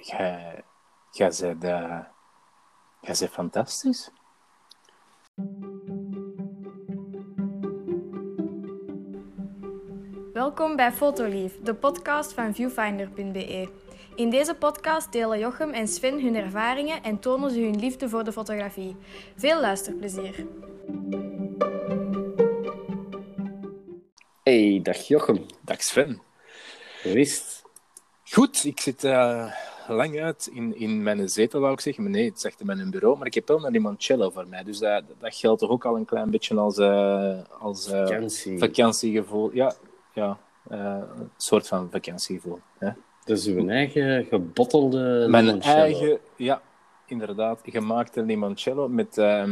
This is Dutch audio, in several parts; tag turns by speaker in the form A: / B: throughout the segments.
A: jij, jij bent, uh, jij bent fantastisch.
B: Welkom bij Fotolief, de podcast van viewfinder.be. In deze podcast delen Jochem en Sven hun ervaringen en tonen ze hun liefde voor de fotografie. Veel luisterplezier.
C: Hey, dag Jochem.
A: Dag Sven.
C: Het?
A: Goed, ik zit uh, lang uit in, in mijn zetel, wou ik zeggen. Maar nee, het echt in mijn bureau. Maar ik heb wel een limoncello voor mij. Dus dat, dat geldt toch ook al een klein beetje als, uh, als uh,
C: Vakantie.
A: vakantiegevoel. Ja, ja een soort van vakantiegevoel. Hè?
C: Dat is uw eigen gebottelde
A: Mijn
C: limoncello.
A: eigen, ja, inderdaad, gemaakte limoncello met uh,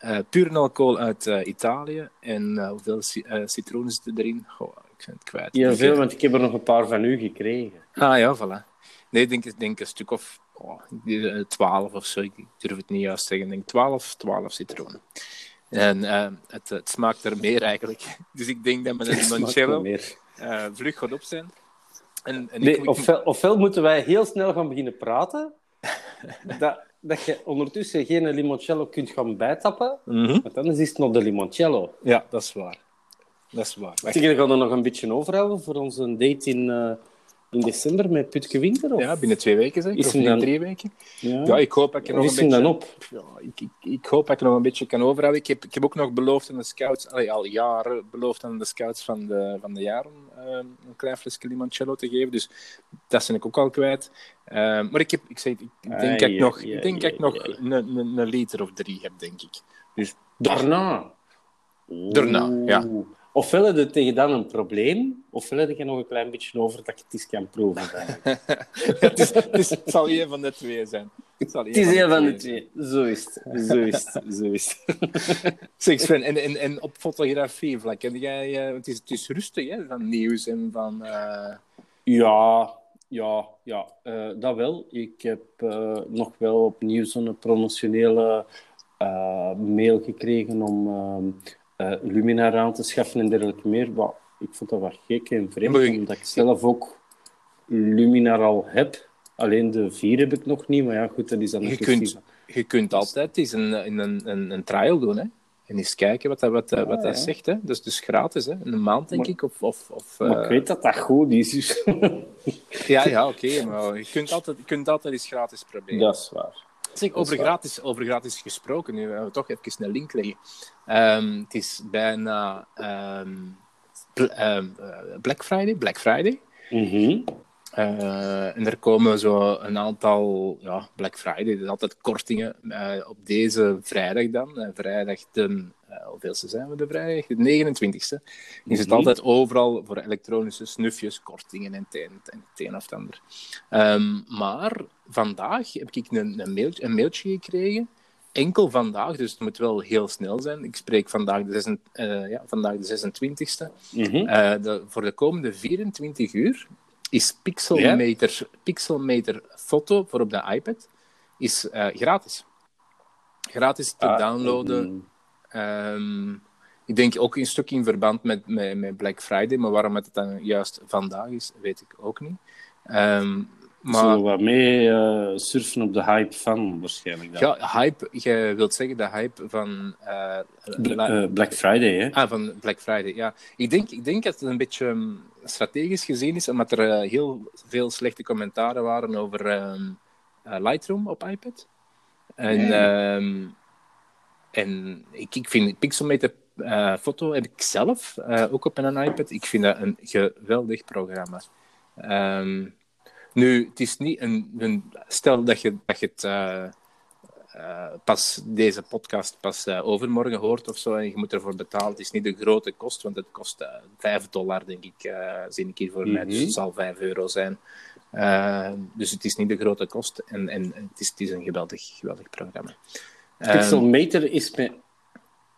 A: uh, puur alcohol uit uh, Italië. En hoeveel ci zitten erin? Goh, ik ben het kwijt.
C: Ja, veel, want ik heb er nog een paar van u gekregen.
A: Ah ja, voilà. Nee, ik denk, denk een stuk of oh, 12 of zo. Ik durf het niet juist zeggen. Ik denk 12, 12 citroenen. En het, het, smaakt er meer eigenlijk. Dus ik denk dat met een limoncello vlug gaat op zijn.
C: En, en nee, ik, ofwel, ofwel, moeten wij heel snel gaan beginnen praten, dat, dat je ondertussen geen limoncello kunt gaan bijtappen,
A: mm -hmm.
C: want dan is het nog de limoncello.
A: Ja, dat is waar. Dat is waar.
C: Ik denk, gaan er nog een beetje overhouden voor onze date in, uh, in december met Putke Winter? Of?
A: Ja, binnen twee weken zeker, of binnen dan... drie weken.
C: Ja.
A: ja, ik hoop dat ik er nog een beetje...
C: dan op?
A: Ja, ik, ik, ik, hoop dat ik nog een beetje kan overhouden. Ik heb, ik heb ook nog beloofd aan de scouts, allee, al jaren beloofd aan de scouts van de, van de jaren uh, een klein flesje limoncello te geven. Dus dat ben ik ook al kwijt. Uh, maar ik, heb, ik, zeg, ik denk
C: Ah,
A: dat ik nog, ik denk dat ik nog een, een, een liter of drie heb, denk ik. Dus
C: Daarna?
A: Daarna, ja.
C: Ofwel heb je tegen dan een probleem, ofwel heb je nog een klein beetje over dat je het eens kan proeven.
A: het, is, het, is, het zal een van de twee zijn. Het, zal
C: Het is een van de twee. Zo is het. Zo is het. Zo is het.
A: Zeg Sven, en, en, en op fotografie vlak, heb jij, uh, het, is, het is rustig hè, van nieuws en van... Uh...
C: Ja, ja, ja uh, dat wel. Ik heb uh, nog wel opnieuw zo'n promotionele mail gekregen om uh, Luminar aan te schaffen en dergelijke meer. Maar ik vond dat wat gek en vreemd,
A: je-
C: omdat ik zelf ook Luminar al heb. Alleen de vier heb ik nog niet, maar ja, goed, dat is dan
A: Je kunt, je kunt altijd eens een, een, een, een trial doen, hè. En eens kijken wat dat, wat, dat- wat dat
C: ja.
A: zegt, hè. Dat is dus gratis, hè. Een maand, denk
C: Maar-
A: ik, of... of, of
C: Maar
A: eh,
C: ik weet dat dat goed is. Dus.
A: Ja, ja, oké, maar je kunt altijd, je kunt altijd eens gratis proberen.
C: dat is waar.
A: Zeg,
C: Dat is
A: over, gratis, over gratis gesproken, nu gaan we toch even een link leggen. Ehm, het is bijna ehm, ehm, eh, Black Friday. Black Friday.
C: Mhm.
A: Eh, en er komen zo een aantal ja, Black Friday, dus altijd kortingen eh, op deze vrijdag dan. Vrijdag de, hoeveelste zijn we de vrijdag? De 29e. Is het altijd overal voor elektronische snufjes, kortingen en het een, en een of het ander. Ehm, maar vandaag heb ik een, een, mailtje, een mailtje gekregen. Enkel vandaag, dus het moet wel heel snel zijn. Ik spreek vandaag de, zesen- eh, ja, vandaag de 26e.
C: Mhm.
A: Eh, de, voor de komende 24 uur is Pixelmeter, Pixelmeter Foto voor op de iPad is, eh, gratis. Gratis te
C: Ah,
A: downloaden.
C: mhm.
A: Ehm, ik denk ook een stuk in verband met, met, met Black Friday, maar waarom het dan juist vandaag is, weet ik ook niet. Ehm, maar
C: Zullen we wat mee eh, surfen op de hype van, waarschijnlijk. Dan.
A: ja, hype, je wilt zeggen de hype van, eh,
C: Bla- eh, Black Friday, hè?
A: Ah, van Black Friday, ja. Ik denk, ik denk dat het een beetje um, strategisch gezien is, omdat er heel veel slechte commentaren waren over ehm, Lightroom op iPad. En, ehm, en ik, ik vind Pixelmeter eh, foto heb ik zelf eh, ook op een iPad. Ik vind dat een geweldig programma. Ehm, nu, het is niet een, een stel dat je, dat je het eh, pas deze podcast pas overmorgen hoort of zo en je moet ervoor betalen. Het is niet de grote kost, want het kost eh 5 dollar, denk ik, zie ik hier voor mij. Dus
C: Mhm.
A: het zal 5 euro zijn. Dus het is niet de grote kost en, en het, is, het is een geweldig, geweldig programma. Ehm,
C: Pixelmeter is met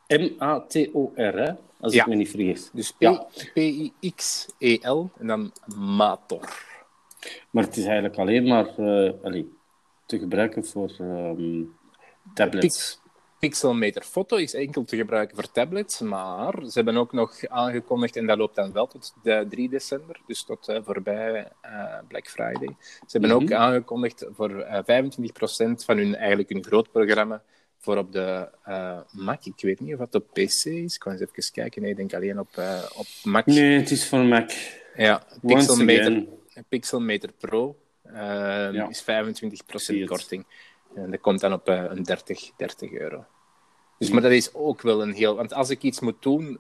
C: M-A-T-O-R, hè? Als
A: Ja.
C: ik me niet vergis.
A: dus. P-I-X-E-L en dan Mator.
C: Maar het is eigenlijk alleen maar eh, allee, te gebruiken voor ehm, tablets.
A: Pixelmeter Foto is enkel te gebruiken voor tablets, maar ze hebben ook nog aangekondigd, en dat loopt dan wel tot de 3 december, dus tot uh, voorbij uh, Black Friday. Ze hebben ook
C: Mhm.
A: aangekondigd voor uh, 25% van hun, eigenlijk hun groot programma voor op de uh, Mac. Ik weet niet of dat op PC is. Ik kan eens even kijken. Nee, ik denk alleen op, uh, op Mac.
C: Nee, het is voor Mac.
A: Ja, Pixelmeter. Pixelmeter Pro uh,
C: Ja.
A: is 25%
C: Zie het.
A: korting. En dat komt dan op uh, een 30, 30 euro. Dus, maar dat is ook wel een heel... Want als ik iets moet doen...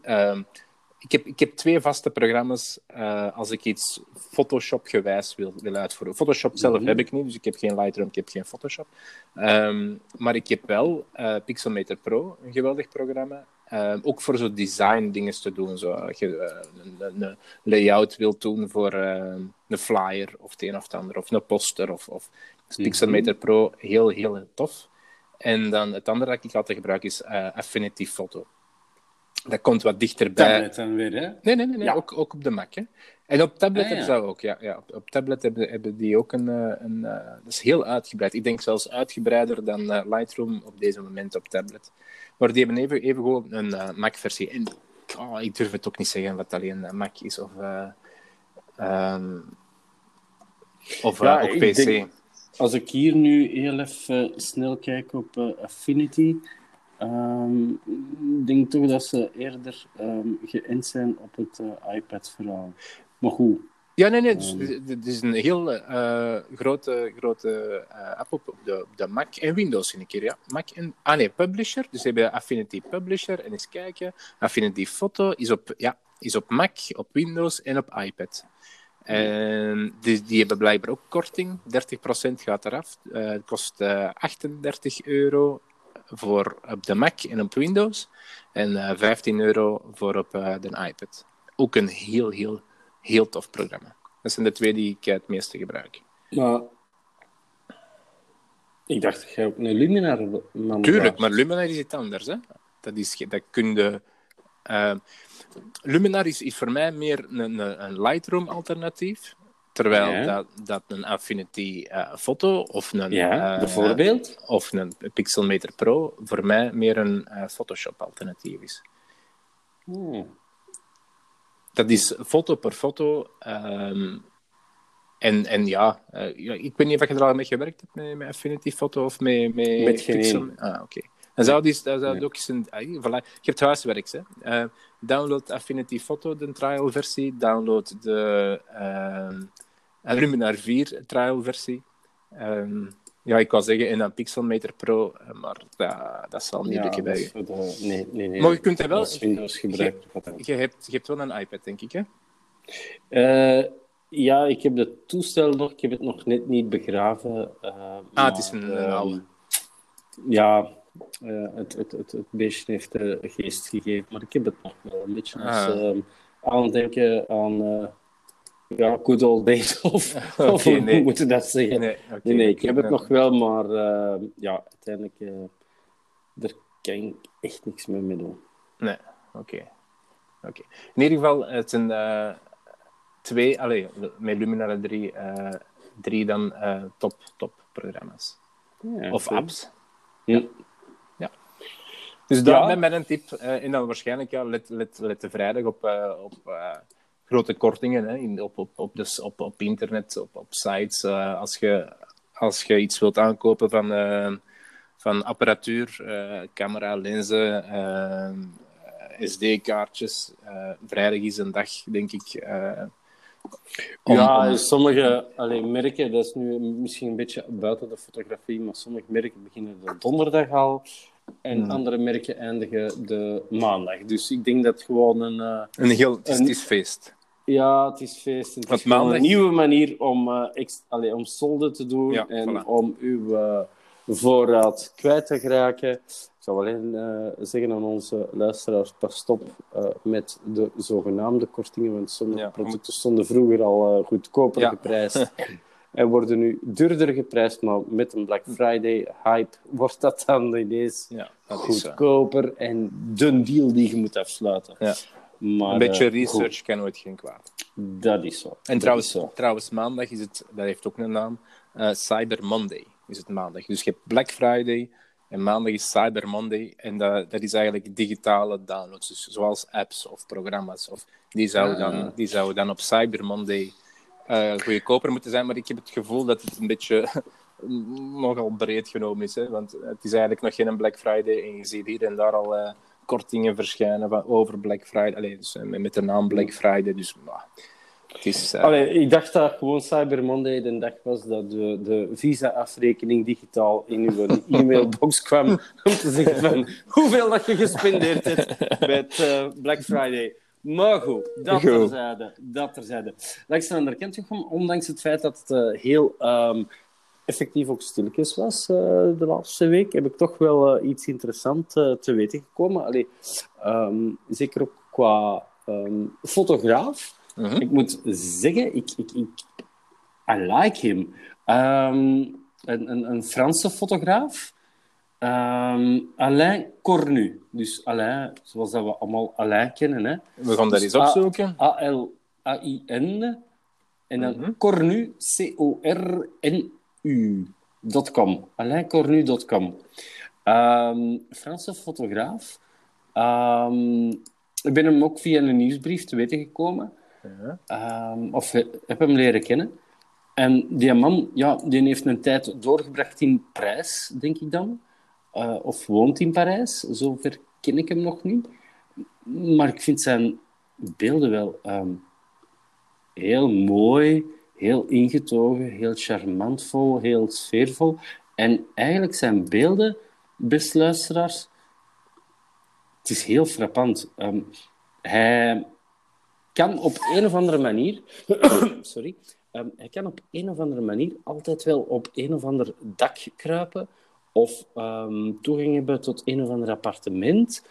A: Ik, heb, ik heb twee vaste programma's uh, als ik iets Photoshop-gewijs wil, wil uitvoeren. Photoshop zelf heb ik niet, dus ik heb geen Lightroom, ik heb geen Photoshop. Um, maar ik heb wel uh, Pixelmator Pro, een geweldig programma. Uh, ook voor zo design dingen te doen. Zo, als je uh, een, een, layout wilt doen voor een flyer of het een of het ander, of een poster. Of, of Pixelmator mm -hmm. Pro, heel, heel tof. En dan het andere dat ik altijd gebruik is Affinity Photo. Dat komt wat dichterbij.
C: Tablet dan weer, hè?
A: Nee, nee, nee, nee. Ja. Ook, ook op de Mac. Hè? En op tablet ah, hebben ja. ze dat ook, ja. ja op, op, tablet hebben, hebben die ook een... een uh, dat is heel uitgebreid. Ik denk zelfs uitgebreider dan uh, Lightroom op deze moment op tablet. Maar die hebben even, even gewoon een uh, Mac-versie. En oh, ik durf het ook niet zeggen wat alleen Mac is of... Um, of
C: ja,
A: ook PC.
C: Denk, als ik hier nu heel even snel kijk op Affinity... Um, ik denk toch dat ze eerder um, geënt zijn op het uh, iPad-verhaal. Maar goed.
A: Ja, nee, nee. Dus, um, het is een heel uh, grote, grote uh, app op de, op de Mac en Windows in een keer. Ja. Mac en, ah nee, Publisher. Dus ze hebben Affinity Publisher. En eens kijken. Affinity Photo is op, ja, is op Mac, op Windows en op iPad. En die, die hebben blijkbaar ook korting. 30% gaat eraf. Het kost 38 euro voor op de Mac en op Windows. En uh, 15 euro voor op uh, de iPad. Ook een heel, heel, heel tof programma. Dat zijn de twee die ik het meeste gebruik.
C: Maar ik dacht dat jij ook een Luminar man
A: Tuurlijk, maar Luminar is iets anders. Hè? Dat, is, dat kun je... Uh, Luminar is, is voor mij meer een, een Lightroom-alternatief. Terwijl
C: Ja.
A: dat, dat een Affinity eh, foto of een,
C: Ja,
A: eh,
C: bijvoorbeeld.
A: of een Pixelmator Pro voor mij meer een eh, Photoshop-alternatief is.
C: Hmm.
A: Dat is foto per foto. ehm, en, en ja, ja, ik weet niet of je er al mee gewerkt hebt met, met Affinity Photo of met, met,
C: Met
A: Pixel. Ah, oké. Dan zou, die, zou
C: Nee.
A: ook eens een... ah, voilà. Je hebt huiswerk, hè. Eh, download Affinity Photo, de trial versie. Download de ehm, Luminar 4 trial versie. Ehm, ja, ik kan zeggen, en dan Pixelmator Pro, maar dat, dat zal niet
C: Ja,
A: lukken bij je.
C: de- nee, nee, nee.
A: Maar je kunt er wel...
C: Windows gebruiker. wat dan.
A: Je hebt, je hebt wel een iPad, denk ik, hè?
C: Ja, ik heb het toestel nog, ik heb het nog net niet begraven.
A: Ah, het is een, een
C: ehm,
A: oude.
C: Ja, eh, het, het, het, het beestje heeft uh, geest gegeven, maar ik heb het nog wel een beetje als
A: Ah.
C: ehm, aan denken aan eh, ja, good old days, of, of hoe
A: nee.
C: moet je dat zeggen? Nee,
A: Nee, oké,
C: nee, ik heb het
A: eh,
C: nog wel, maar eh, ja, uiteindelijk, eh daar kan ik echt niks meer mee doen.
A: Nee, oké. Oké. In ieder geval, het zijn eh, twee, allee, met Luminar 3, eh, drie dan eh, top, top programma's.
C: Ja,
A: of apps.
C: Ja.
A: Dus daar
C: Ja.
A: met een tip. eh, en dan waarschijnlijk, ja, let, let, let de vrijdag op, eh, op eh, grote kortingen hè, in, op, op, op, dus op, op internet, op, op sites. als, je, als je iets wilt aankopen van, van apparatuur, camera, lenzen, SD-kaartjes. vrijdag is een dag, denk ik. om-
C: ja,
A: om-
C: sommige allee, merken, dat is nu misschien een beetje buiten de fotografie, maar sommige merken beginnen de donderdag al en
A: Hmm.
C: andere merken eindigen de maandag. Dus ik denk dat gewoon een... eh,
A: een heel, het is,
C: en-
A: het is feest.
C: ja, het is feest. Het is
A: maandag-
C: een nieuwe manier om, ex- allee, om solden te doen
A: Ja,
C: en
A: voilà.
C: om uw eh, voorraad kwijt te geraken. Ik zou alleen zeggen aan onze luisteraars, pas op met de zogenaamde kortingen, want sommige
A: Ja,
C: producten stonden vroeger al goedkoper
A: Ja.
C: geprijsd. En worden nu duurder geprijsd, maar met een Black Friday hype wordt dat dan ineens
A: Ja, dat is zo.
C: goedkoper en de deal die je moet afsluiten.
A: Ja.
C: Maar,
A: Een beetje
C: eh,
A: research kan nooit geen kwaad.
C: dat is zo.
A: En
C: Dat
A: trouwens,
C: zo.
A: trouwens, maandag is het, dat heeft ook een naam, eh, Cyber Monday is het maandag. Dus je hebt Black Friday En maandag is Cyber Monday. En dat, dat is eigenlijk digitale downloads. Dus zoals apps of programma's. Of die zouden dan, die zouden dan op Cyber Monday uh, goedkoper moeten zijn. Maar ik heb het gevoel dat het een beetje nogal breed genomen is. Hè? Want het is eigenlijk nog geen Black Friday. En je ziet hier en daar al uh, kortingen verschijnen van, over Black Friday. Allee, dus, uh, met de naam Black Friday. Dus het is...
C: Allee, ik dacht dat gewoon Cyber Monday de dag was dat de, de visa-afrekening digitaal in uw e-mailbox kwam. Om te zeggen van hoeveel dat je gespendeerd hebt met Black Friday. Maar goed, dat terzijde. Dat terzijde. Andere kant, ondanks het feit dat het heel... Um, effectief ook stilletjes was uh, de laatste week, heb ik toch wel uh, iets interessants uh, te weten gekomen. Allee, um, zeker ook qua um, fotograaf. -huh. Ik moet zeggen, ik, ik, ik I like him. Een, een, een, Franse fotograaf. Alain Cornu. Dus Alain, zoals dat we allemaal Alain kennen. Hè.
A: We gaan dat eens opzoeken.
C: A-L-A-I-N. En dan. Cornu, C-O-R-N u.com. AlainCornu.com. Um, Franse fotograaf. Um, ik ben hem ook via een nieuwsbrief te weten gekomen. Ja. Um, of heb hem leren kennen. En die man, ja, die heeft een tijd doorgebracht in Parijs, denk ik dan. Uh, of woont in Parijs. Zover ken ik hem nog niet. Maar ik vind zijn beelden wel heel mooi heel ingetogen, heel charmantvol, heel sfeervol. En eigenlijk zijn beelden, beste luisteraars, het is heel frappant. Um, hij kan op een of andere manier, sorry, um, hij kan op een of andere manier altijd wel op een of ander dak kruipen of um, toegang hebben tot een of ander appartement.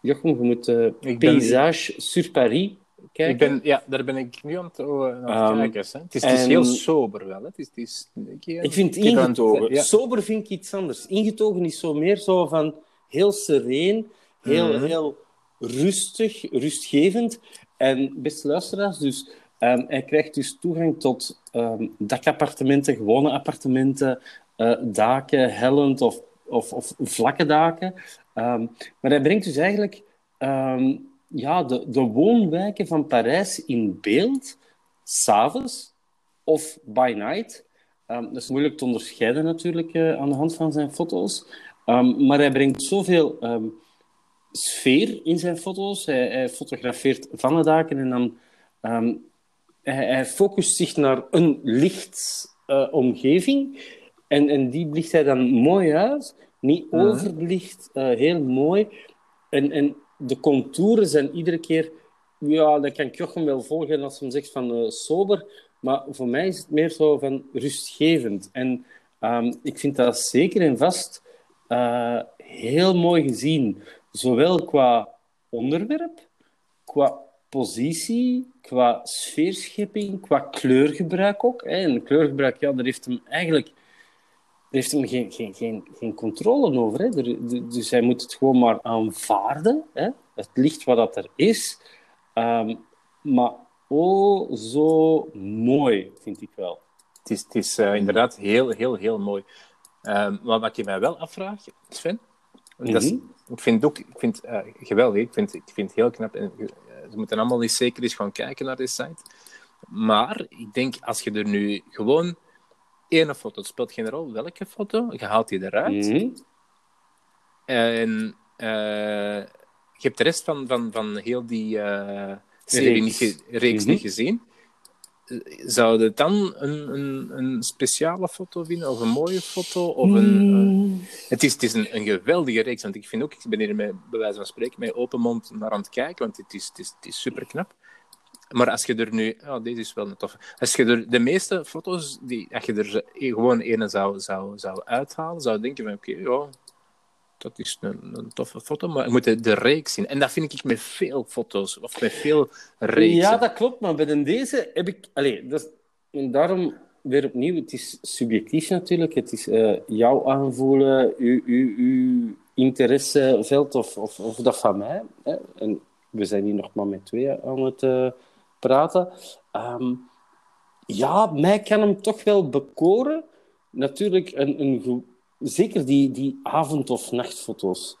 C: Jochem, je moet uh, Paysage ben... sur Paris
A: ik ben, ja, daar ben ik nu aan het, uh, aan um, kijken. Het is, en... het is heel sober wel. Hè. Het is, het is,
C: ik, ik vind ingetogen. Ja. Sober vind ik iets anders. Ingetogen is zo meer zo van heel sereen, heel, mm-hmm. heel rustig, rustgevend. En beste luisteraars, dus um, hij krijgt dus toegang tot um, dakappartementen, gewone appartementen, uh, daken, hellend of, of, of vlakke daken. Um, maar hij brengt dus eigenlijk ja, de, de woonwijken van Parijs in beeld, s'avonds of by night. Um, dat is moeilijk te onderscheiden natuurlijk uh, aan de hand van zijn foto's. Maar hij brengt zoveel sfeer in zijn foto's. Hij, fotografeert van de daken en dan hij, hij, focust zich naar een lichtomgeving. Uh, en, en die blicht hij dan mooi uit. Niet overbelicht, uh, heel mooi. En, en de contouren zijn iedere keer... Ja, dat kan Jochem wel volgen als hij zegt van uh, sober. Maar voor mij is het meer zo van rustgevend. En um, ik vind dat zeker en vast uh, heel mooi gezien. Zowel qua onderwerp, qua positie, qua sfeerschepping, qua kleurgebruik ook. En kleurgebruik, ja, daar heeft hem eigenlijk heeft hem geen, geen, geen, geen controle over. Hè. Dus hij moet het gewoon maar aanvaarden. Hè. Het licht wat dat er is. Um, maar oh, zo mooi, vind ik wel.
A: Het is, het is uh, inderdaad heel, heel, heel mooi. Um, maar wat je mij wel afvraag, Sven... Mm -hmm. is, mhm. ik vind het ook ik vind, uh, geweldig. Ik vind, ik vind het heel knap. En, uh, ze moeten allemaal eens zeker eens gaan kijken naar deze site. Maar ik denk, als je er nu gewoon ene foto. Het speelt geen rol welke foto. Je haalt die eruit. Mm -hmm. En uh, je hebt de rest van, van, van heel die uh, serie reeks niet, reeks mm -hmm. niet gezien. Zou je dan een, een, een speciale foto vinden? Of een mooie foto? Of een, mm. uh, het is, het is een, een geweldige reeks. Want ik vind ook, ik ben hier met, bij wijze van spreken met open mond naar aan het kijken. Want het is, het is, het is super knap. Maar als je er nu... Oh, deze is wel een toffe. Als je er de meeste foto's, die, als je er gewoon ene zou, zou, zou uithalen, zou denken van oké, ja, dat is een, een, toffe foto, maar je moet de, reeks zien. En dat vind ik met veel foto's, of met veel reeksen.
C: Ja, dat klopt, maar bij deze heb ik... En daarom weer opnieuw, het is subjectief natuurlijk. Het is uh, jouw aanvoelen, uw, uw, uw interesseveld of, of, of dat van mij. Hè? En we zijn hier nog maar met twee aan het... Uh, praten. Um, ja, mij kan hem toch wel bekoren. Natuurlijk, een, een zeker die, die avond- of nachtfoto's.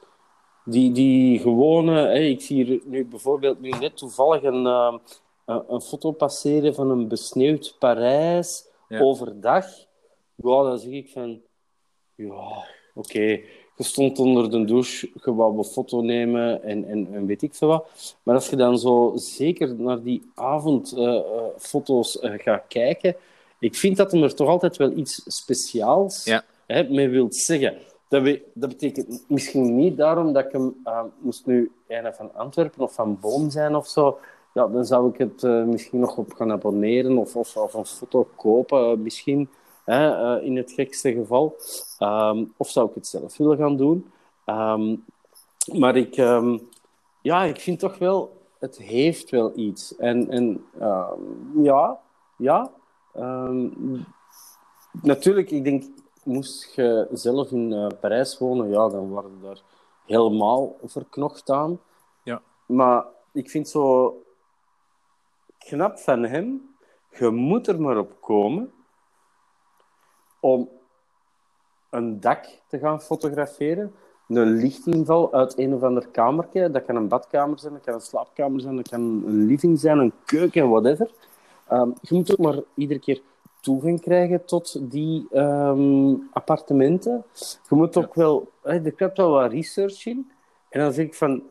C: Die, die gewone... Hè, ik zie hier nu bijvoorbeeld nu net toevallig een, uh, een, foto passeren van een besneeuwd Parijs
A: Ja.
C: overdag. Ja, dan zeg ik van... Ja, oké. Je stond onder de douche, je wou een foto nemen en, en, en weet ik veel wat. Maar als je dan zo zeker naar die avondfoto's uh, gaat kijken, ik vind dat hem er toch altijd wel iets speciaals
A: Ja.
C: hè, mee wilt zeggen. Dat, we, dat betekent misschien niet daarom dat ik hem uh, moest nu van Antwerpen of van Boom zijn of zo. Ja, dan zou ik het misschien nog op gaan abonneren of, of, of een foto kopen, misschien. Hè, in het gekste geval. Um, of zou ik het zelf willen gaan doen? Um, maar ik, um, ja, ik vind toch wel, het heeft wel iets. En, en ja, ja. natuurlijk, ik denk, moest je zelf in uh, Parijs wonen, ja, dan waren we daar helemaal verknocht aan.
A: Ja.
C: Maar ik vind zo knap van hem, je moet er maar op komen om een dak te gaan fotograferen. Een lichtinval uit een of ander kamertje. Dat kan een badkamer zijn, dat kan een slaapkamer zijn, dat kan een living zijn, een keuken, whatever. Um, je moet ook maar iedere keer toegang krijgen tot die um, appartementen. Je moet ook ja. wel... Er krijgt wel wat research in. En dan zeg ik van...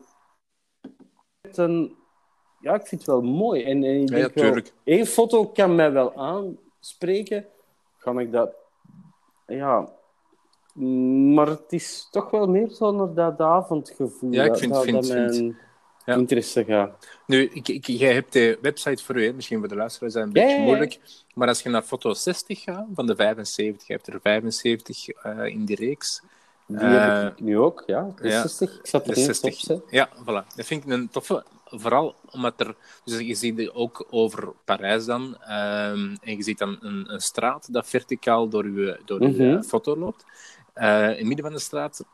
C: Een, ja, ik vind het wel mooi. En, en ik
A: ja,
C: denk
A: ja,
C: wel, één foto kan mij wel aanspreken. Kan ik dat ja, maar het is toch wel meer zo naar dat avondgevoel.
A: Ja, ik vind,
C: dat,
A: vind,
C: dat mijn
A: vind, ja.
C: interesse gaat.
A: Nu, ik, ik, jij hebt de website voor u, misschien voor de luisteraars is dat een beetje
C: ja,
A: moeilijk. Maar als je naar foto 60 gaat, van de 75, je hebt er 75 uh, in die reeks.
C: Die uh, heb ik nu ook, ja. De 60. Ik zat er
A: de
C: niet
A: 60.
C: op.
A: Ja, voilà. Dat vind ik een toffe. Vooral omdat er... Dus je ziet ook over Parijs dan. Um, en je ziet dan een, een, straat dat verticaal door je, door
C: mm -hmm.
A: foto loopt. Uh, in het midden van de straat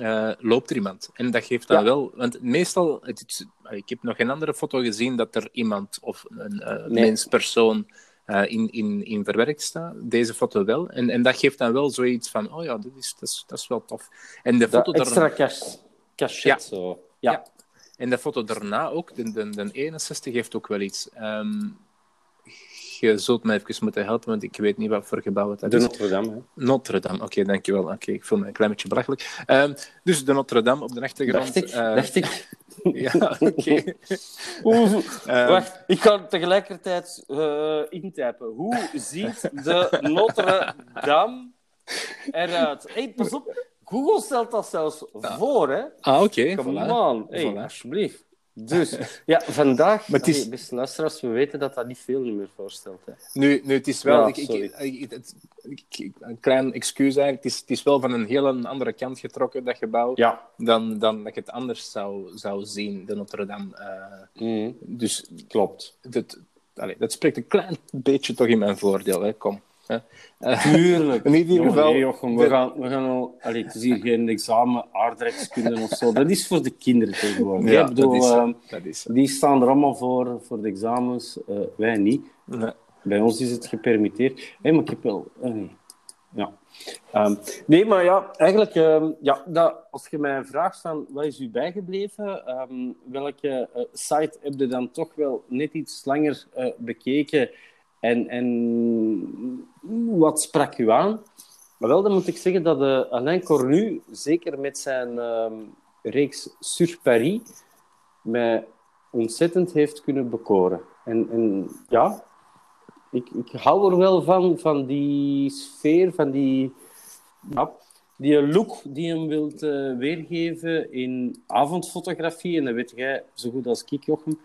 A: uh, loopt er iemand. En dat geeft dan
C: Ja.
A: wel... Want meestal... Het, ik heb nog geen andere foto gezien dat er iemand of een uh,
C: Nee.
A: mens, persoon in, in, in verwerkt staat. Deze foto wel. En, en dat geeft dan wel zoiets van... Oh ja, dit is, dat, is, dat is wel tof. En de foto
C: Dat extra
A: daar-
C: cachet
A: Ja.
C: zo. Ja.
A: Ja. En de foto daarna ook, de, de, de 61, heeft ook wel iets. Ehm, je zult me even moeten helpen, want ik weet niet wat voor gebouw het
C: De
A: is.
C: Notre Dame. Hè.
A: Notre Dame, oké, dankjewel. Oké, ik voel me een klein beetje belachelijk. Ehm, dus de Notre Dame op de achtergrond.
C: Dacht ik.
A: eh,
C: dacht ik.
A: Ja, oké. Ehm,
C: Wacht, ik kan tegelijkertijd eh, intypen. Hoe ziet de Notre Dame eruit? Hé, hey, pas op. Google stelt dat zelfs voor, hè?
A: Ah, oké.
C: Come
A: voilà.
C: on. Hey,
A: Voilà.
C: alsjeblieft. Dus, ja, vandaag...
A: Maar het is-
C: Allee, beste luisteraars, we weten dat dat niet veel meer voorstelt. Hè.
A: Nu, nu, het is wel...
C: Ja,
A: ik, ik, ik- het- ik- ik- een klein excuus eigenlijk. Het is, het is wel van een hele andere kant getrokken, dat gebouw,
C: Ja.
A: dan, dan dat je het anders zou, zou zien, de Notre Dame. eh.
C: Mhm,
A: dus
C: Klopt.
A: dat, allee, dat spreekt een klein beetje toch in mijn voordeel, hè? kom.
C: Tuurlijk.
A: In ieder geval-
C: nee, we, gaan, we gaan al... Allee, het is hier geen examen aardrijkskunde of zo. Dat is voor de kinderen tegenwoordig.
A: ja,
C: bedoel,
A: dat is,
C: ehm,
A: dat is
C: die staan er allemaal voor, voor de examens. eh, wij niet.
A: nee.
C: Bij ons is het gepermitteerd. Hé, maar ik heb wel... eh, nee. Ja. Ehm, nee, maar ja, eigenlijk... ehm, ja, dat, als je mij vraagt van wat is u bijgebleven, welke eh, site heb je dan toch wel net iets langer bekeken en, en wat sprak u aan? Maar wel, dan moet ik zeggen dat eh, Alain Cornu, zeker met zijn ehm, reeks Sur Paris, mij ontzettend heeft kunnen bekoren. En, en ja, ik, ik hou er wel van, van die sfeer, van die, die look die hem wilt eh, weergeven in avondfotografie. En dat weet jij zo goed als ik, Jochem.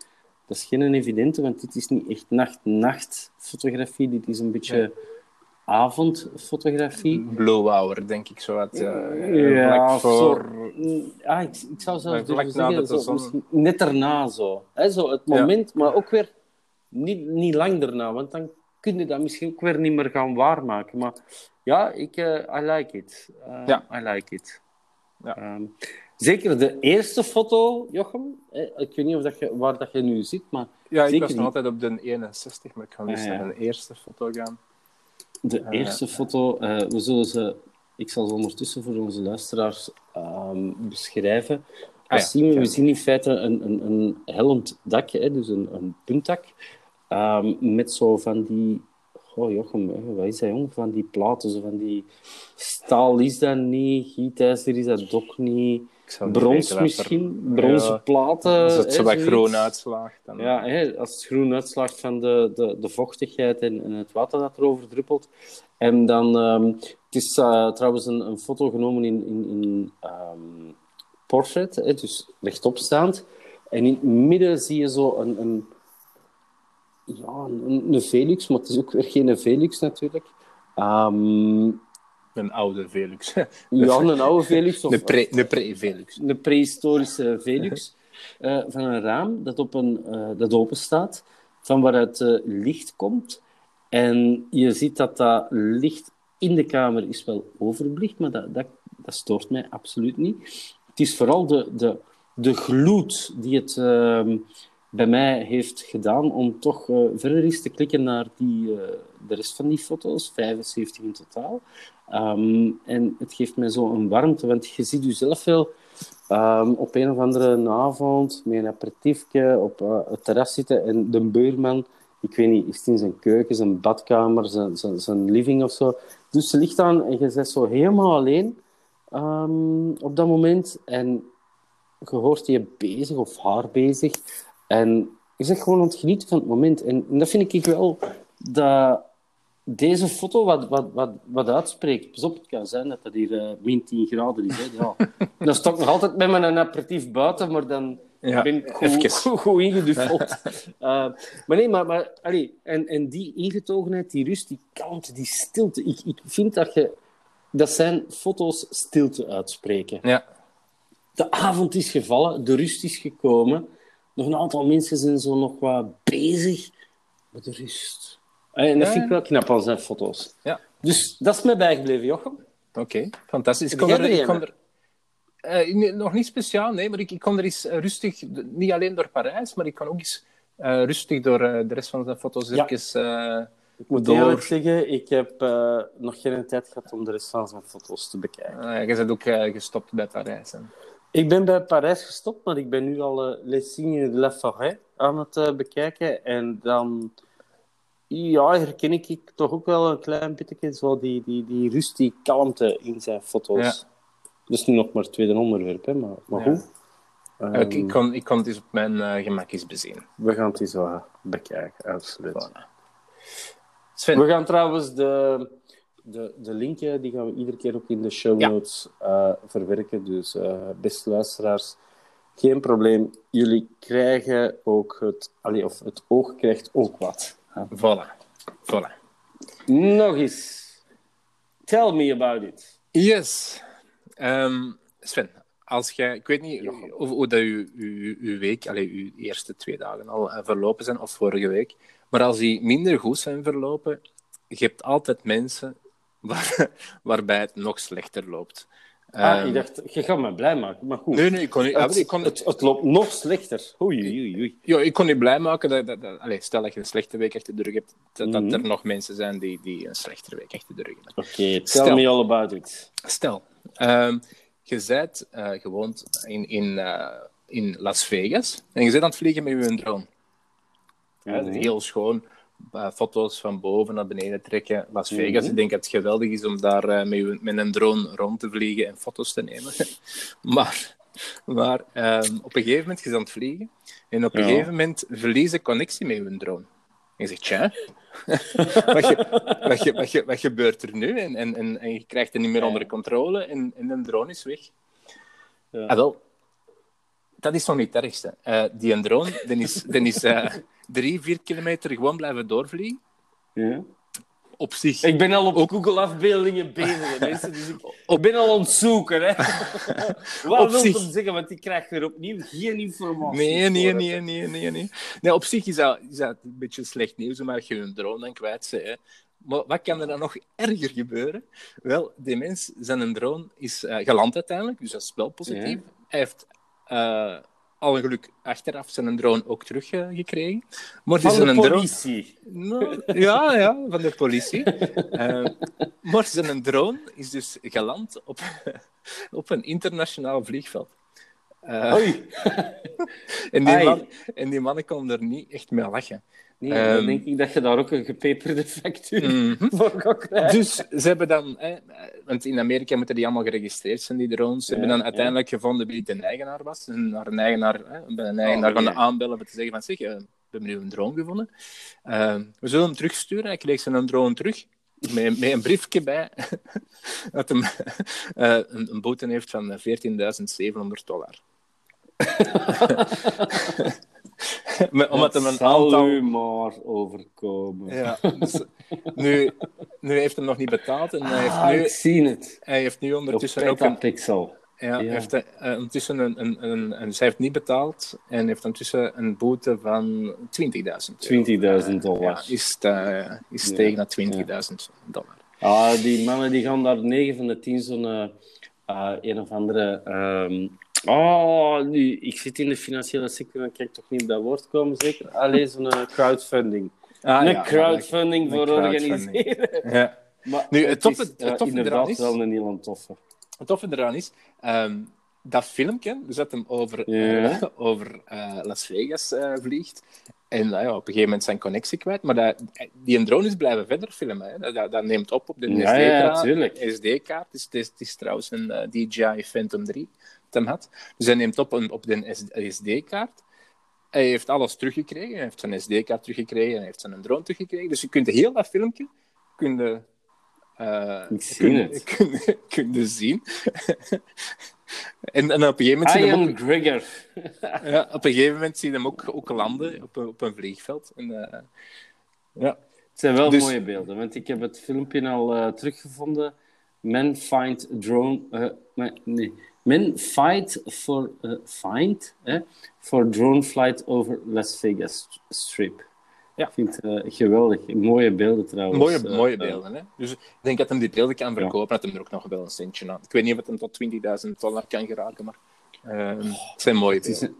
C: Dat is geen evidente, want dit is niet echt nacht-nacht-fotografie. Dit is een beetje avondfotografie.
A: Blue Hour, denk ik zo. Uit,
C: Ja,
A: ja, voor...
C: zo. Ah, ik, ik zou zelfs durven zeggen, zo,
A: zon-
C: net erna zo. Hè, zo het
A: Ja.
C: moment, maar ook weer niet, niet lang daarna, want dan kun je dat misschien ook weer niet meer gaan waarmaken. Maar ja, ik, eh, I like it. Eh,
A: Ja.
C: I like it.
A: Ja.
C: Ehm, zeker de eerste foto, Jochem. Ik weet niet of dat je, waar dat je nu zit, maar
A: Ja, ik
C: Zeker
A: was nog altijd op de 61, maar ik ga dus
C: Ah, ja.
A: naar een eerste foto gaan.
C: de
A: Eh,
C: eerste foto, eh, we zullen ze Ik zal ze ondertussen voor onze luisteraars ehm, beschrijven.
A: Ah, ja.
C: zien we? Zien in feite een, een, een hellend dak, hè, dus een, een puntdak, ehm, met zo van die... Oh, Jochem, hè, wat is dat, jong? Van die platen, zo van die... Staal is dat niet, gietijzer is dat ook niet brons
A: er-
C: misschien, bronzen
A: Ja.
C: platen.
A: Als het
C: hè,
A: zo wat groen uitslaagt, dan...
C: Ja, hè, als het groen uitslaagt van de, de, de vochtigheid en, en het water dat erover druppelt. En dan, ehm, het is eh, trouwens een, een foto genomen in, in, in ehm, portrait, hè, dus rechtopstaand. En in het midden zie je zo een, een, ja, een, een Velux, maar het is ook weer geen Velux natuurlijk. Ehm,
A: Een oude Velux.
C: ja, een oude Velux. Of,
A: Een pre- een pre-Velux.
C: een prehistorische Velux eh, van een raam dat, op een, eh, dat open staat, van waaruit eh, licht komt. En je ziet dat dat licht in de kamer is wel overbelicht, maar dat, dat, dat stoort mij absoluut niet. Het is vooral de, de, de gloed die het ehm, bij mij heeft gedaan om toch verder eens te klikken naar die, eh, de rest van die foto's, 75 in totaal. Ehm, en het geeft mij zo een warmte, want je ziet jezelf wel ehm, op een of andere avond met een aperitiefje op eh, het terras zitten en de buurman, ik weet niet, is in zijn keuken, zijn badkamer, zijn, zijn, zijn living of zo. Dus ze ligt aan en je bent zo helemaal alleen ehm, op dat moment. En je hoort je bezig of haar bezig. En je zegt gewoon aan het genieten van het moment. En, en dat vind ik wel dat deze foto wat, wat, wat, wat uitspreekt. Pas op, het kan zijn dat dat hier eh, min 10 graden is. Hè. Ja. Dan sta ik nog altijd met mijn aperitief buiten, maar dan
A: Ja,
C: ben ik goed, goed, goed ingeduffeld. Eh, maar nee, maar, maar allee, en, en die ingetogenheid, die rust, die kalmte, die stilte. Ik, ik vind dat je... Dat zijn foto's stilte uitspreken.
A: Ja.
C: De avond is gevallen, de rust is gekomen. Nog een aantal mensen zijn zo nog wat bezig met de rust. Eh, En dat vind ik
A: ja.
C: wel knap aan zijn foto's.
A: Ja.
C: Dus dat is mij bijgebleven, Jochem.
A: Oké, fantastisch. Ik
C: jij
A: er, ik er, eh, nog niet speciaal, nee, maar ik, ik kon er eens eh, rustig, niet alleen door Parijs, maar ik kan ook eens eh, rustig door eh, de rest van de foto's
C: Ja.
A: even... eh,
C: Ik moet
A: Door-
C: eerlijk zeggen, ik heb eh, nog geen tijd gehad om de rest van zijn foto's te bekijken.
A: eh, je bent ook eh, gestopt bij Parijs. Hè.
C: Ik ben bij Parijs gestopt, maar ik ben nu al eh, Les Signes de la Forêt aan het eh, bekijken. En dan ja, herken ik toch ook wel een klein beetje zo die, die, die rust, die kalmte in zijn foto's.
A: Ja.
C: Dat is nu nog maar het tweede onderwerp, hè, maar, maar
A: Ja.
C: goed. Ehm,
A: ik, ik, ik kon het eens op mijn eh, gemak eens bezien.
C: We gaan het eens wat bekijken, absoluut.
A: Sven,
C: We gaan trouwens de, de, de link, eh, die gaan we iedere keer ook in de show
A: Ja.
C: notes eh, verwerken. Dus eh, beste luisteraars, geen probleem. Jullie krijgen ook het... Allee, of het oog krijgt ook wat.
A: Voilà. voilà.
C: Nog eens. Tell me about it.
A: Yes. Ehm, Sven, als jij, ik weet niet hoe, hoe dat uw, uw, uw week, allee, uw eerste twee dagen al eh, verlopen zijn, of vorige week, maar als die minder goed zijn verlopen, je hebt altijd mensen waar, waarbij het nog slechter loopt.
C: Ah,
A: Ehm,
C: ik dacht, je gaat me blij maken, maar goed.
A: Nee, nee, ik kon niet,
C: Het,
A: ik kon,
C: het, het loopt nog slechter. Oei, oei, oei.
A: ik kon niet blij maken dat, dat, dat- allee, stel dat je een slechte week achter de rug hebt, dat, dat
C: Mhm.
A: er nog mensen zijn die, die een slechtere week achter de rug hebben.
C: Oké, tell
A: Stel.
C: me all about it.
A: Stel, ehm, je bent eh, gewoond in, in, eh, in Las Vegas en je bent aan het vliegen met je drone. Ja, heel schoon. Eh, foto's van boven naar beneden trekken. Las Vegas,
C: Mhm.
A: ik denk dat het geweldig is om daar eh, met, met een drone rond te vliegen en foto's te nemen. maar maar ehm, op een gegeven moment je aan het vliegen en op een
C: Ja.
A: gegeven moment verlies je connectie met je drone. En je zegt, tja, wat, ge- wat, ge- wat, ge- wat gebeurt er nu? En, en, en, en je krijgt het niet meer onder controle en, en de drone is weg.
C: Ja.
A: Ah, wel, dat is nog niet het ergste. Eh, die drone, die is, is drie, vier kilometer gewoon blijven doorvliegen.
C: Ja.
A: Op zich.
C: Ik ben al op Google-afbeeldingen bezig, mensen. Dus ik, ik ben al aan het zoeken. Hè. Wat
A: Op
C: wil
A: zich-
C: ik zeggen? Want ik krijg er opnieuw geen informatie
A: Nee, nee,
C: voor.
A: nee, nee, nee, nee. nee op zich is dat, is dat een beetje slecht nieuws, omdat je een drone dan kwijt. Hè. Maar wat kan er dan nog erger gebeuren? Wel, die mens, zijn drone is eh, geland uiteindelijk, dus dat is wel positief.
C: Ja.
A: Hij heeft eh, al geluk achteraf zijn drone ook teruggekregen. maar
C: Van
A: zijn
C: de
A: drone...
C: politie.
A: Nou, ja, ja, van de politie. Eh, maar zijn drone is dus geland op, op een internationaal vliegveld. Eh,
C: Oei.
A: en, die man, en die mannen konden er niet echt mee lachen.
C: Nee, dan
A: Ehm.
C: denk ik dat je daar ook een gepeperde factuur
A: Mhm.
C: voor gaat krijgen.
A: Dus ze hebben dan, hè, want in Amerika moeten die allemaal geregistreerd zijn, die drones. Ze hebben dan uiteindelijk gevonden wie de eigenaar was. En naar een eigenaar, hè, bij een eigenaar
C: Oh,
A: gaan
C: ja.
A: aanbellen om te zeggen van, zeg, eh, we hebben nu een drone gevonden. Eh, we zullen hem terugsturen. Hij kreeg zijn drone terug. Met, met een briefje bij dat hem eh, een, een boete heeft van 14.700 dollar. Omdat hem een
C: zal
A: aantal...
C: u maar overkomen.
A: Ja, dus nu, nu heeft hem nog niet betaald en hij heeft
C: Ah,
A: nu,
C: ik zie het.
A: hij heeft nu ondertussen ook een,
C: Petapixel.
A: ja,
C: ja.
A: Heeft, eh, ondertussen een, een, een, een, zij heeft niet betaald en heeft ondertussen een boete van 20.000 euro.
C: 20.000 dollar.
A: Ja, is, eh, is
C: Ja,
A: tegen naar 20.000 dollar.
C: Ah, die mannen die gaan daar 9 van de 10 zo'n eh, een of andere. ehm, Oh, nu, ik zit in de financiële sector en kan ik toch niet op dat woord komen, zeker? Alleen zo'n eh, crowdfunding.
A: Ah,
C: een
A: ja,
C: crowdfunding voor
A: crowdfunding.
C: organiseren.
A: Ja.
C: Maar
A: Nu, het toffe-
C: is
A: het
C: eh,
A: toffe eraan
C: inderdaad
A: is-
C: wel een heel toffe.
A: Het toffe eraan is, ehm, dat filmpje, dus dat hem over, eh, over Las Vegas vliegt, en ja, op een gegeven moment zijn connectie kwijt, maar dat, die een drone is blijven verder filmen. Hè. Dat- Dat, dat neemt op op de
C: ja,
A: SD-kaart. SD-kaart. Dus het, is, het is trouwens een DJI Phantom 3 dat hem had. Dus hij neemt op een, op de SD-kaart. Hij heeft alles teruggekregen. Hij heeft zijn SD-kaart teruggekregen. Hij heeft zijn drone teruggekregen. Dus je kunt heel dat filmpje kun je, eh,
C: Ik zie
A: kun,
C: het.
A: kun, kun je zien. en, en op een gegeven moment
C: Ian
A: ook,
C: Grigger.
A: ja, op een gegeven moment zie je hem ook, ook landen op een, op een vliegveld. En, eh, ja.
C: Het zijn wel
A: Dus-
C: mooie beelden, want ik heb het filmpje al eh, teruggevonden. Men find drone... maar- nee. Men fight for... eh, find? eh, for drone flight over Las Vegas Strip.
A: Ja.
C: Ik vind het eh, geweldig. Mooie beelden trouwens.
A: Mooie,
C: Eh,
A: mooie beelden. Hè? Dus ik denk dat hem die beelden kan verkopen, dat hem er ook nog wel een centje aan. Ik weet niet of het hem tot 20.000 dollar kan geraken, maar het zijn mooie beelden.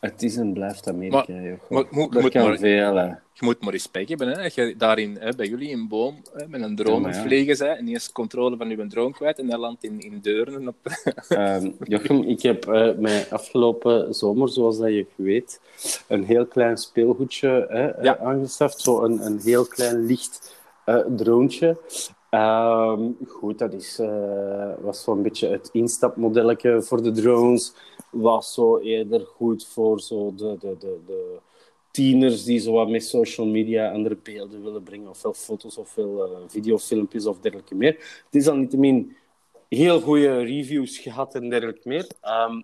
C: Het is een blijft Amerika, joh.
A: maar- moet- moet
C: kan
A: maar-
C: veel.
A: Je moet maar respect hebben. Hè? Als je daarin hè, bij jullie in Boom hè, met een drone
C: Ja, maar ja.
A: vliegen bent en is controle van je drone kwijt en hij landt in, in Deurne. Op...
C: Ehm, Jochem, ik heb eh mij afgelopen zomer, zoals dat je weet, een heel klein speelgoedje hè, eh,
A: Ja.
C: Zo een, een heel klein licht eh droontje. Ehm, goed, dat is, eh, was zo'n beetje het instapmodelletje voor de drones. Was zo eerder goed voor zo de, de, de, de tieners die zo wat met social media andere beelden willen brengen, ofwel foto's, ofwel eh videofilmpjes of dergelijke meer. Het is al niettemin heel goede reviews gehad en dergelijke meer. Ehm,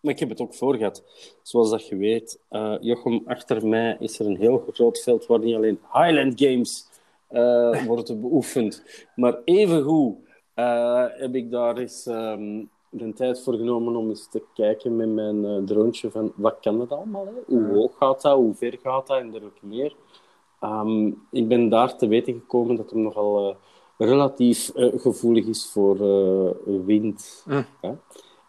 C: maar ik heb het ook voor gehad. Zoals dat je weet, eh, Jochem, achter mij is er een heel groot veld waar niet alleen Highland Games eh, worden beoefend, maar evengoed eh heb ik daar eens ehm, de tijd voor genomen om eens te kijken met mijn eh droontje van wat kan dat allemaal? Hè? Hoe hoog gaat dat? Hoe ver gaat dat? En dergelijke meer. Ehm, ik ben daar te weten gekomen dat hem nogal eh, relatief eh, gevoelig is voor wind.
A: Mm.
C: Hè?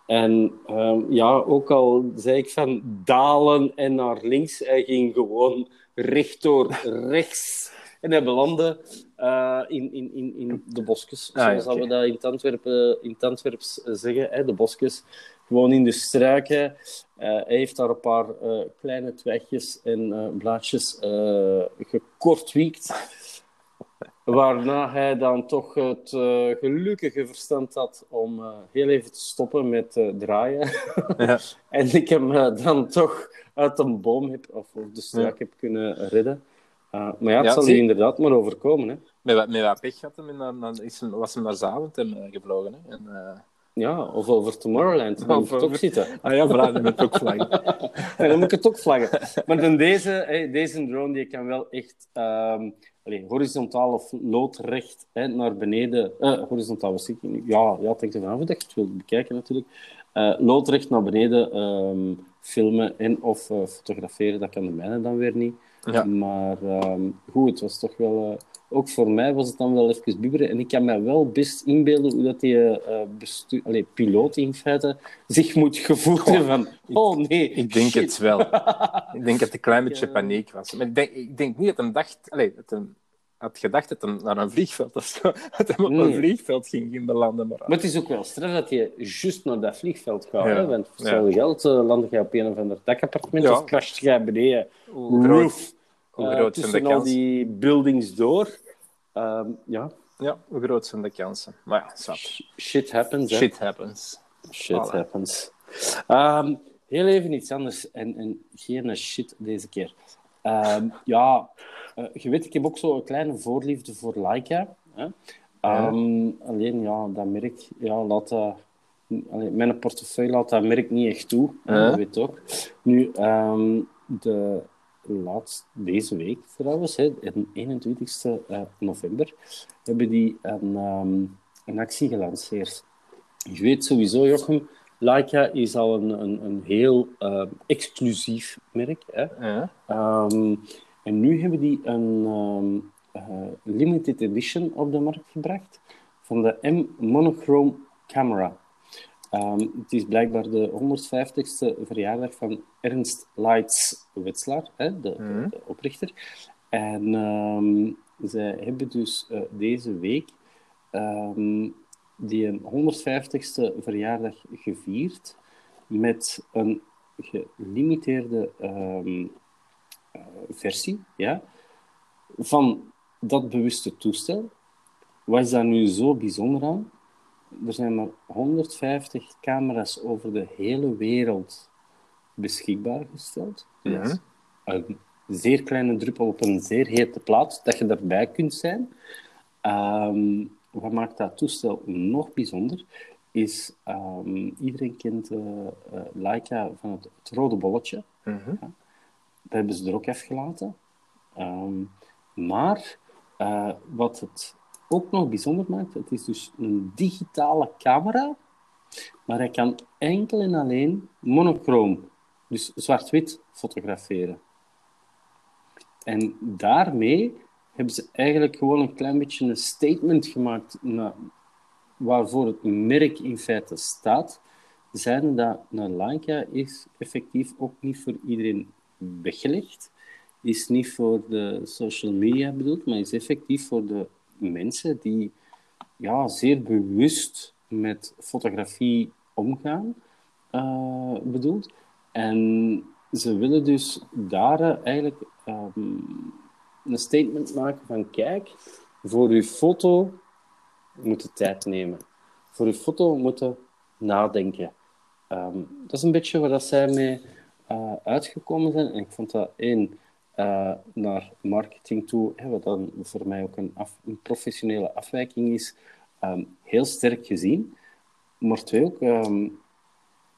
C: En ehm, ja, ook al zei ik van dalen en naar links, hij ging gewoon rechtdoor rechts. En hij belandde eh, in, in, in, in de bosjes,
A: Ah,
C: zoals we dat in Antwerpen, in het Antwerps zeggen. Hè? De bosjes, gewoon in de struiken. Eh, hij heeft daar een paar eh, kleine twijgjes en eh, blaadjes eh gekortwiekt. Waarna hij dan toch het eh, gelukkige verstand had om eh, heel even te stoppen met eh, draaien.
A: Ja.
C: en ik hem eh, dan toch uit een boom heb, of of de struik heb kunnen redden. Uh, maar ja, het
A: Ja,
C: zal je inderdaad maar overkomen. Hè.
A: Met, wat- met wat pech had hem en dan, dan is hem, was hem naar Zaventem eh, gevlogen. Hè? En, eh,
C: Ja, of over Tomorrowland. Dan moet ik toch
A: over-
C: zitten.
A: Ah ja, voilà, dan moet ook vlaggen.
C: En dan moet ik het ook vlaggen. Maar dan deze, deze drone die kan wel echt ehm, allee, horizontaal of loodrecht hè, naar beneden. eh, horizontaal was ik nu. Ja, ja, het hangt ervan af dat je het wilt bekijken natuurlijk. Eh, loodrecht naar beneden ehm, filmen en of fotograferen, dat kan de mijne dan weer niet.
A: Ja.
C: Maar ehm, goed, het was toch wel, eh, ook voor mij was het dan wel even bibberen. En ik kan mij wel best inbeelden hoe dat die uh, bestu- Allee, piloot in feite zich moet gevoeld hebben van... Oh nee,
A: Ik denk
C: shit.
A: het wel. ik denk dat het een klein beetje paniek was. Maar ik denk, ik denk niet dat hij dacht... Allee, dat hij had gedacht dat hij naar een vliegveld of zo... Dat hij op een vliegveld ging in belanden. Maar,
C: Maar het is ook wel straf dat je juist naar dat vliegveld gaat.
A: Ja.
C: Hè? Want voor
A: Ja.
C: hetzelfde geld uh, land je op een of ander dakappartement
A: Ja.
C: of crasht je beneden. Roof.
A: Hoe
C: eh,
A: groot zijn de
C: tussen al
A: kansen?
C: die buildings door. Ehm, ja,
A: Ja, hoe groot zijn de kansen? Maar ja,
C: shit happens. hè.
A: Shit happens.
C: Shit
A: Voilà.
C: happens. Ehm, heel even iets anders en, en geen shit deze keer. Ehm, ja, eh, je weet, ik heb ook zo een kleine voorliefde voor Leica. Hè? Ehm, Alleen, ja, dat merk, ja, laat dat... allee, mijn portefeuille laat dat merk niet echt toe.
A: Ja.
C: Dat weet je ook. Nu, ehm, de laatst, deze week trouwens, hè, de 21 eh, november, hebben die een, ehm, een actie gelanceerd. Je weet sowieso, Jochem, Leica is al een, een, een heel eh, exclusief merk. Hè?
A: Ja.
C: Ehm, en nu hebben die een ehm, eh, limited edition op de markt gebracht van de M Monochrome Camera. Ehm, het is blijkbaar de 150ste verjaardag van Ernst Leitz Wetzlar, hè, de, de oprichter. En ehm, zij hebben dus eh, deze week ehm, die een 150ste verjaardag gevierd met een gelimiteerde eh, versie ja, van dat bewuste toestel. Wat is daar nu zo bijzonder aan? Er zijn maar 150 camera's over de hele wereld beschikbaar gesteld. Een zeer kleine druppel op een zeer hete plaat, dat je daarbij kunt zijn. Ehm, wat maakt dat toestel nog bijzonder? Is, ehm, iedereen kent eh eh, Leica van het, het rode bolletje.
A: Mhm.
C: Dat hebben ze er ook afgelaten. Ehm, maar eh, wat het ook nog bijzonder maakt, het is dus een digitale camera, maar hij kan enkel en alleen monochroom, dus zwart-wit, fotograferen. En daarmee hebben ze eigenlijk gewoon een klein beetje een statement gemaakt naar, waarvoor het merk in feite staat. Zijn dat een Leica is effectief ook niet voor iedereen weggelegd. Is niet voor de social media bedoeld, maar is effectief voor de mensen die ja, zeer bewust met fotografie omgaan eh, bedoeld. En ze willen dus daar eh, eigenlijk ehm, een statement maken van kijk, voor uw foto moet je tijd nemen. Voor uw foto moet nadenken. Ehm, dat is een beetje waar dat zij mee eh, uitgekomen zijn. En ik vond dat één eh, naar marketing toe, hè, wat dan voor mij ook een, af- een professionele afwijking is, ehm, heel sterk gezien. Maar twee ook, ehm,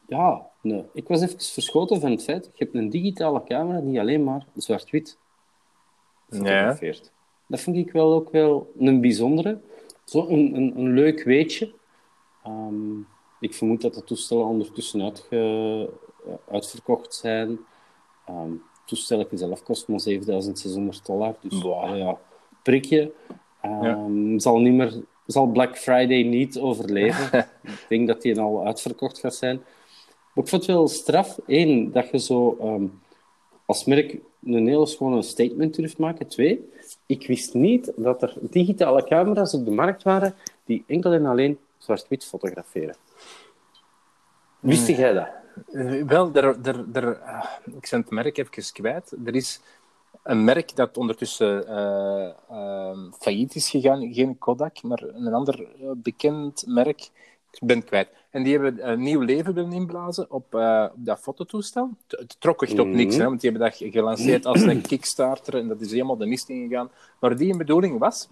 C: ja, nee, ik was even verschoten van het feit, je hebt een digitale camera die alleen maar zwart-wit fotografeert. Dat vind ik wel ook wel een bijzondere. Zo een, een, een leuk weetje. Ehm, ik vermoed dat de toestellen ondertussen uitge, eh, uitverkocht zijn. Het toestel zelf kost maar 7600 dollar. Dus
A: Wow.
C: eh, ja, prikje. Ehm, zal, niet meer, zal Black Friday niet overleven. ik denk dat die al uitverkocht gaat zijn. Maar ik vond het wel straf. Eén, dat je zo ehm, als merk een hele schone statement durft maken. Twee, ik wist niet dat er digitale camera's op de markt waren die enkel en alleen zwart-wit fotograferen. Wist jij dat?
A: Eh, Wel, er, er, er, ah, ik ben het merk even kwijt. Er is een merk dat ondertussen eh, ehm, failliet is gegaan. Geen Kodak, maar een ander eh, bekend merk. Ik ben het kwijt. En die hebben een nieuw leven willen inblazen op, op dat fototoestel. Het, trok echt op niks, hè, want die hebben dat gelanceerd als een Kickstarter en dat is helemaal de mist ingegaan. Maar die bedoeling was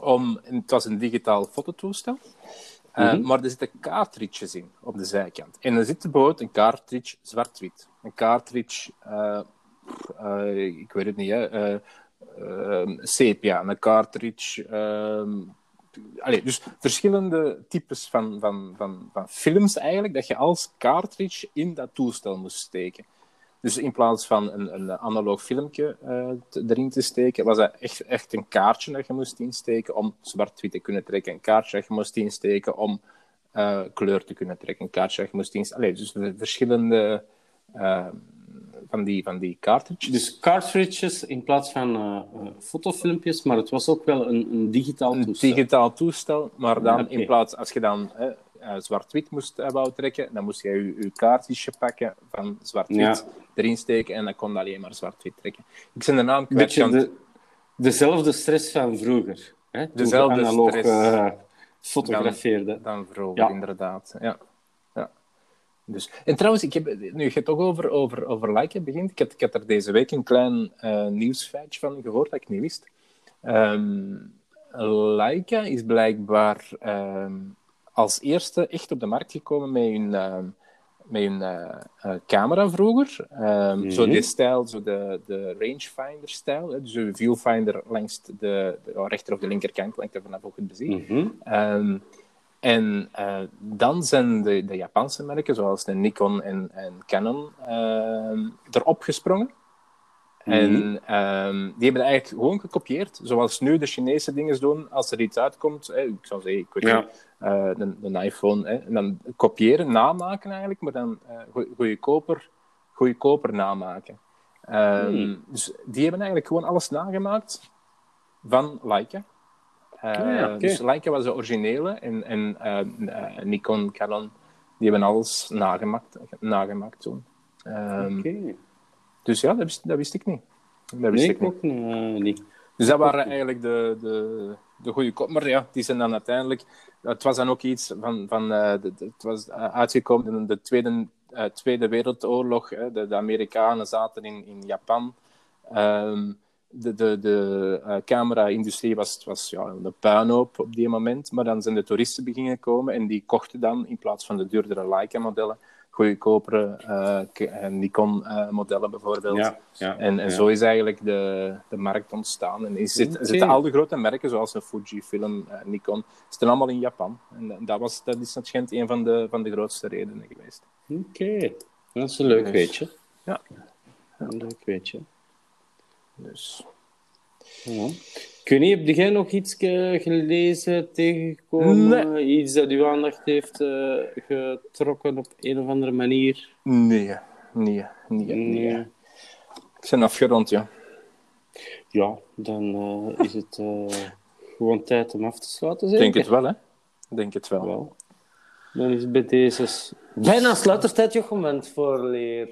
A: om... Het was een digitaal fototoestel. Uh,
C: Mhm.
A: Maar er zitten cartridges in op de zijkant. En er zit bijvoorbeeld een cartridge zwart-wit. Een cartridge, eh, eh, ik weet het niet, hè, eh, eh, sepia. Een cartridge. ehm, allee, dus verschillende types van, van, van, van films eigenlijk, dat je als cartridge in dat toestel moest steken. Dus in plaats van een, een analoog filmpje uh, te, erin te steken, was dat echt, echt een kaartje dat je moest insteken om zwart-wit te kunnen trekken. Een kaartje dat je moest insteken om uh, kleur te kunnen trekken. Een kaartje dat je moest insteken. Allee, dus verschillende uh, van, die, van die cartridges.
C: Dus cartridges in plaats van fotofilmpjes, maar het was ook wel een, een digitaal toestel.
A: Een digitaal toestel, maar dan okay. in plaats, als je dan uh, zwart-wit moest uh, wou trekken, dan moest je je, je kaartje pakken van zwart-wit, ja. erin steken en dan kon je alleen maar zwart-wit trekken. Ik ben de naam kwijt.
C: De, dezelfde stress van vroeger. Hè?
A: Dezelfde
C: analoog,
A: stress.
C: Uh, fotografeerde.
A: Dan, dan vroeger, ja. inderdaad. Ja. ja. Dus, en trouwens, ik heb, nu je het toch over, over, over Leica begint, ik had, ik had er deze week een klein nieuwsfeitje van gehoord dat ik niet wist. Um, Leica is blijkbaar um, als eerste echt op de markt gekomen met hun, uh, met hun uh, uh, camera vroeger. Mm-hmm. Zo die stijl, zo de, de rangefinder-stijl. Dus een viewfinder langs de, de rechter- of de linkerkant, hangt er vanaf je het beziet.
C: Mm-hmm.
A: Um, en dan zijn de, de Japanse merken, zoals de Nikon en, en Canon, erop gesprongen. En um, die hebben eigenlijk gewoon gekopieerd, zoals nu de Chinese dingen doen als er iets uitkomt. Ik zou zeggen, ik weet
C: ja.
A: niet, uh, de, de, iPhone. En dan kopiëren, namaken eigenlijk, maar dan uh, goedkoper, goedkoper namaken. Um,
C: Hmm.
A: Dus die hebben eigenlijk gewoon alles nagemaakt van Leica. Uh,
C: Ah, ja, oké.
A: Dus Leica was de originele en, en uh, Nikon, Canon, die hebben alles nagemaakt, nagemaakt toen. Um,
C: Oké.
A: Dus ja, dat wist, dat wist ik niet. Dat wist
C: Nee,
A: ik niet.
C: ook uh, niet.
A: Dus dat waren eigenlijk de, de, de goede kop. Maar ja, die zijn dan uiteindelijk... Het was dan ook iets van... van uh, de, de, het was uh, uitgekomen in de Tweede, uh, tweede Wereldoorlog. Hè. De, de Amerikanen zaten in, in Japan. Um, de de, de uh, camera-industrie was, was ja, een puinhoop op die moment. Maar dan zijn de toeristen beginnen komen en die kochten dan, in plaats van de duurdere Leica-modellen, goedkopere uh, Nikon-modellen bijvoorbeeld.
C: Ja, ja,
A: en, en
C: ja.
A: zo is eigenlijk de, de markt ontstaan. En is zitten al de grote merken, zoals een Fujifilm, uh, Nikon, zitten allemaal in Japan. En dat, was, dat is schijnt een van de, van de grootste redenen geweest.
C: Oké, okay. dat is een leuk
A: Dus,
C: weetje.
A: Ja.
C: Een leuk weetje.
A: Dus.
C: Ja. Ik weet niet, heb jij nog iets gelezen, tegengekomen?
A: Nee.
C: Iets dat uw aandacht heeft uh, getrokken op een of andere manier?
A: Nee, nee, nee. nee. Ik ben afgerond, ja.
C: Ja, dan uh, is het uh, gewoon tijd om af te sluiten,
A: Ik denk het wel, hè. Ik denk het wel.
C: wel. Dan is het bij deze bijna sluitertijd, Jochem, voor leer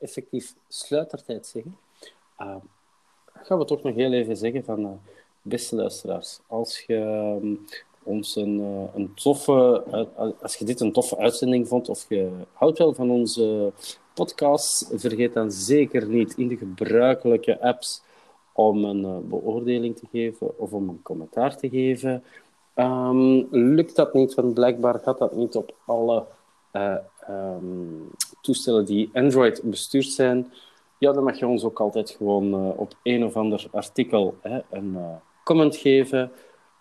C: effectief sluitertijd zeggen. Gaan we toch nog heel even zeggen van, uh, beste luisteraars, als je um, ons een, uh, een toffe, als je dit een toffe uitzending vond, of je houdt wel van onze podcast, vergeet dan zeker niet in de gebruikelijke apps om een beoordeling te geven of om een commentaar te geven. Um, lukt dat niet, want blijkbaar gaat dat niet op alle um, toestellen die Android bestuurd zijn. Ja, dan mag je ons ook altijd gewoon uh, op een of ander artikel hè, een uh, comment geven.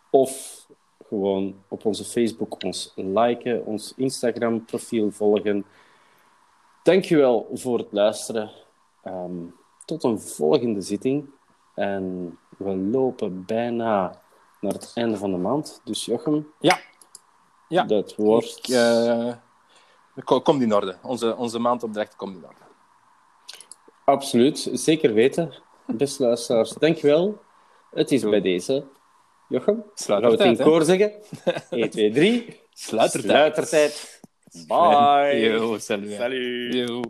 C: Of gewoon op onze Facebook ons liken, ons Instagram profiel volgen. Dankjewel voor het luisteren. Um, tot een volgende zitting. En we lopen bijna naar het einde van de maand. Dus Jochem,
A: ja. Ja.
C: dat wordt...
A: Ik, uh, komt in orde. Onze, onze maandopdracht komt in orde.
C: Absoluut, zeker weten. Beste luisteraars, dankjewel. Het is bij deze. Jochem, gaan we het in koor zeggen? 1, 2, 3.
A: Sluitertijd.
C: Sluitertijd. Bye.
A: Yo, salut.
C: Salut.
A: Yo.